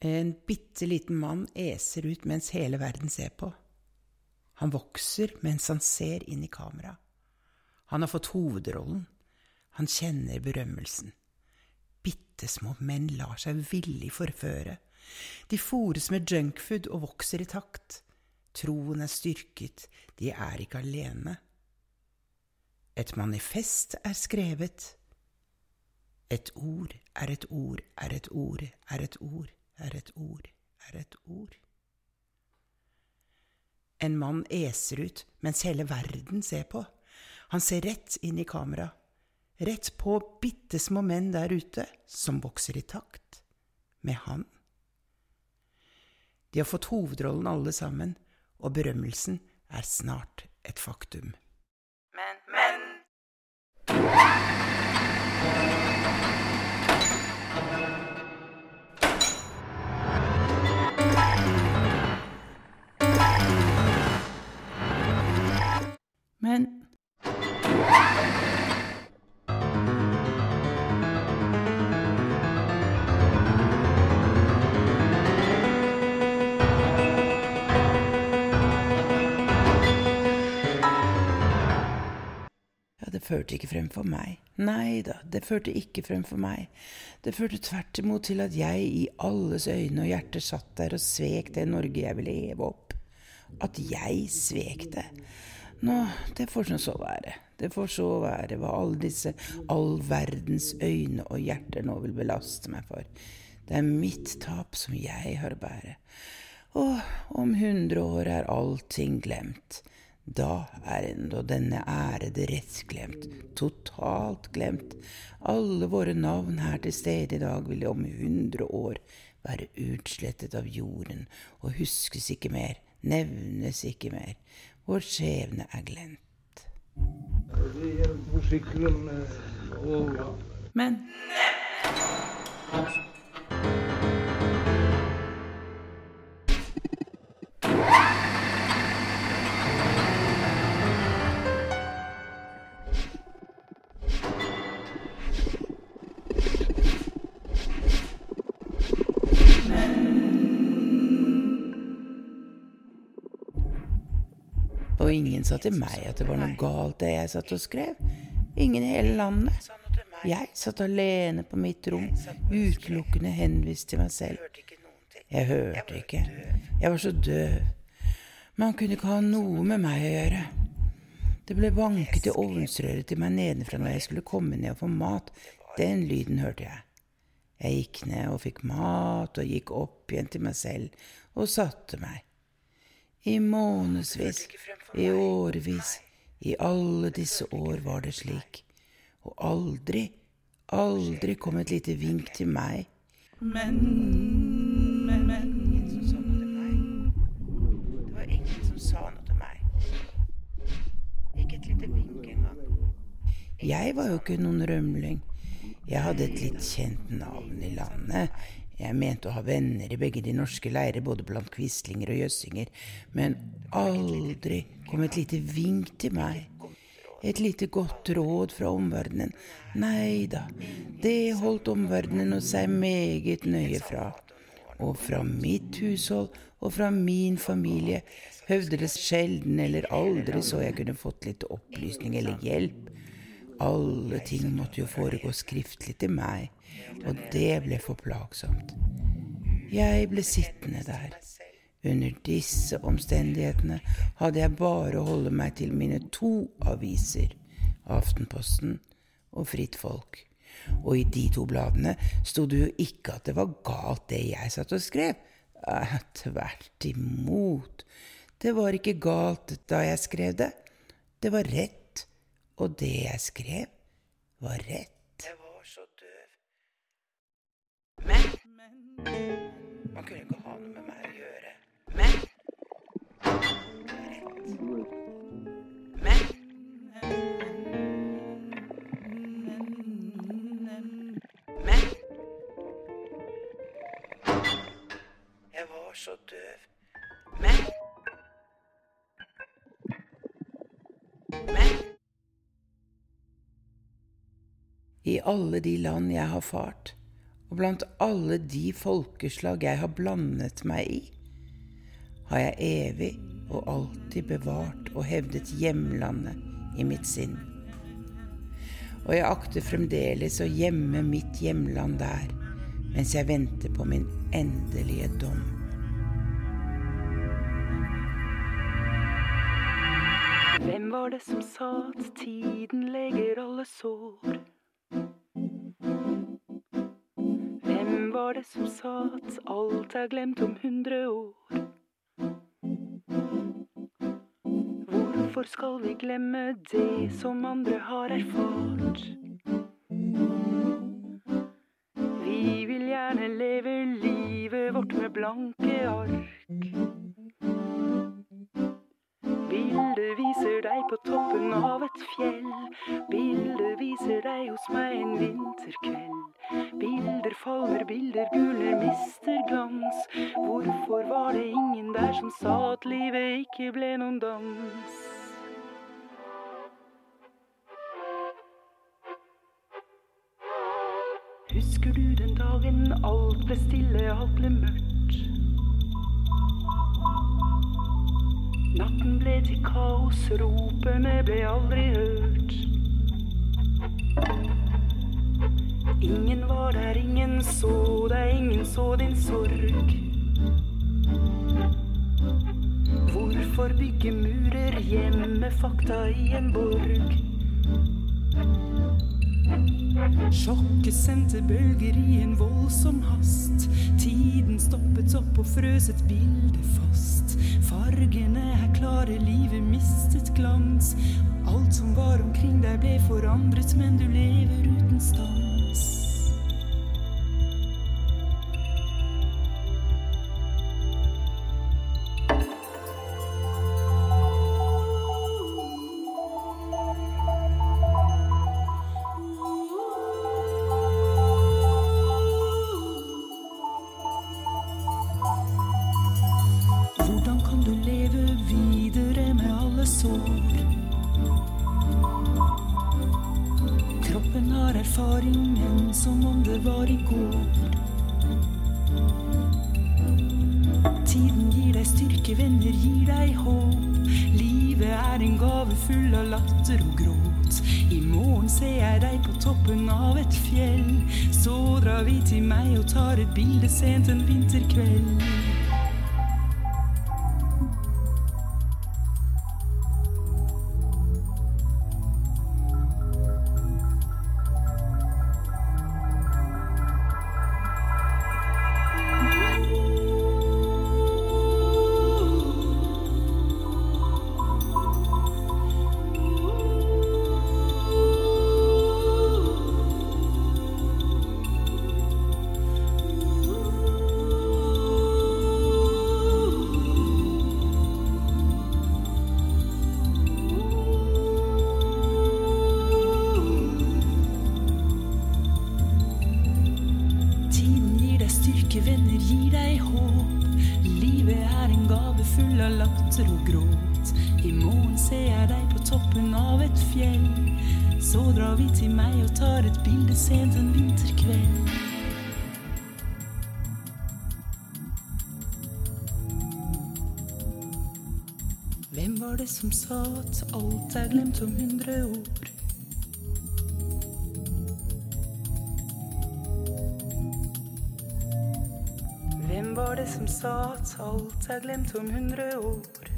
En bitte liten mann eser ut mens hele verden ser på. Han vokser mens han ser inn i kamera. Han har fått hovedrollen. Han kjenner berømmelsen. Bitte små menn lar seg villig forføre. De fôres med junkfood og vokser i takt. Troen er styrket, de er ikke alene. Et manifest er skrevet. Et ord er et ord er et ord er et ord er et ord er et ord. En mann eser ut mens hele verden ser på. Han ser rett inn i kamera, rett på bitte små menn der ute som vokser i takt med han. De har fått hovedrollen alle sammen, og berømmelsen er snart et faktum. Men, men førte ikke frem for meg. Nei da, det førte ikke frem for meg. Det førte tvert imot til at jeg i alles øyne og hjerter satt der og svek det Norge jeg ville heve opp. At jeg svek det. Nå, det får så være. Det får så være hva alle disse all verdens øyne og hjerter nå vil belaste meg for. Det er mitt tap som jeg har å bære. Og om hundre år er allting glemt. Da er enda denne ærede rett glemt, totalt glemt. Alle våre navn her til stede i dag vil om hundre år være utslettet av jorden og huskes ikke mer, nevnes ikke mer. Vår skjebne er glemt. Men ingen sa til meg at det var noe galt det jeg satt og skrev. Ingen i hele landet. Jeg satt alene på mitt rom, utelukkende henvist til meg selv. Jeg hørte ikke. Jeg var så døv. Man kunne ikke ha noe med meg å gjøre. Det ble banket i ovnsrøret til meg nedenfra når jeg skulle komme ned og få mat. Den lyden hørte jeg. Jeg gikk ned og fikk mat og gikk opp igjen til meg selv og satte meg. I månedsvis, i årevis, i alle disse år var det slik. Og aldri, aldri kom et lite vink til meg. Men, men, men Ingen som sa noe til meg. Det var ingen som sa noe til meg. Ikke et lite vink engang. Jeg var jo ikke noen rømling. Jeg hadde et litt kjent navn i landet. Jeg mente å ha venner i begge de norske leirer, både blant quislinger og jøssinger, men aldri kom et lite vink til meg. Et lite godt råd fra omverdenen. Nei da, det holdt omverdenen og seg meget nøye fra. Og fra mitt hushold og fra min familie høvdes sjelden eller aldri så jeg kunne fått litt opplysning eller hjelp. Alle ting måtte jo foregå skriftlig til meg, og det ble for plagsomt. Jeg ble sittende der. Under disse omstendighetene hadde jeg bare å holde meg til mine to aviser, Aftenposten og Fritt Folk. Og i de to bladene sto det jo ikke at det var galt det jeg satt og skrev. Eh, tvert imot. Det var ikke galt da jeg skrev det. Det var rett og det jeg skrev, var rett. Jeg var så døv. Men Man kunne ikke ha noe med meg å gjøre. Men Rett. Men Men Jeg var så døv. Men Men alle de land jeg har fart, Og blant alle de folkeslag jeg har blandet meg i, har jeg evig og alltid bevart og hevdet hjemlandet i mitt sinn. Og jeg akter fremdeles å gjemme mitt hjemland der, mens jeg venter på min endelige dom. Hvem var det som sa at tiden leger alle sår? Var det som sa at alt er glemt om hundre år? Hvorfor skal vi glemme det som andre har erfart? Vi vil gjerne leve livet vårt med blanke ark. Bildet viser deg på toppen av et fjell. Bildet viser deg hos meg en vinterkveld. Bilder faller, bilder gulner, mister glans. Hvorfor var det ingen der som sa at livet ikke ble noen dans? Husker du den dagen alt ble stille, alt ble mørkt? Natten ble til kaos, ropene ble aldri hørt. Ingen var der, ingen så deg, ingen så din sorg. Hvorfor bygge murer, gjemme fakta i en borg? Sjokket sendte bølger i en voldsom hast. Tiden stoppet opp og frøs et bilde fast. Fargene er klare, livet mistet glans. Alt som var omkring deg ble forandret, men du lever uten stans. Sår? Kroppen har erfaringen som om det var i går. Tiden gir deg styrke, venner gir deg håp. Livet er en gave full av latter og gråt. I morgen ser jeg deg på toppen av et fjell. Så drar vi til meg og tar et bilde sent en vinterkveld. Deg venner gir deg håp. Livet er en gave full av latter og gråt. I morgen ser jeg deg på toppen av et fjell. Så drar vi til meg og tar et bilde sent en vinterkveld. Hvem var det som sa at alt er glemt om hundre år? Som sa at alt er glemt om hundre år?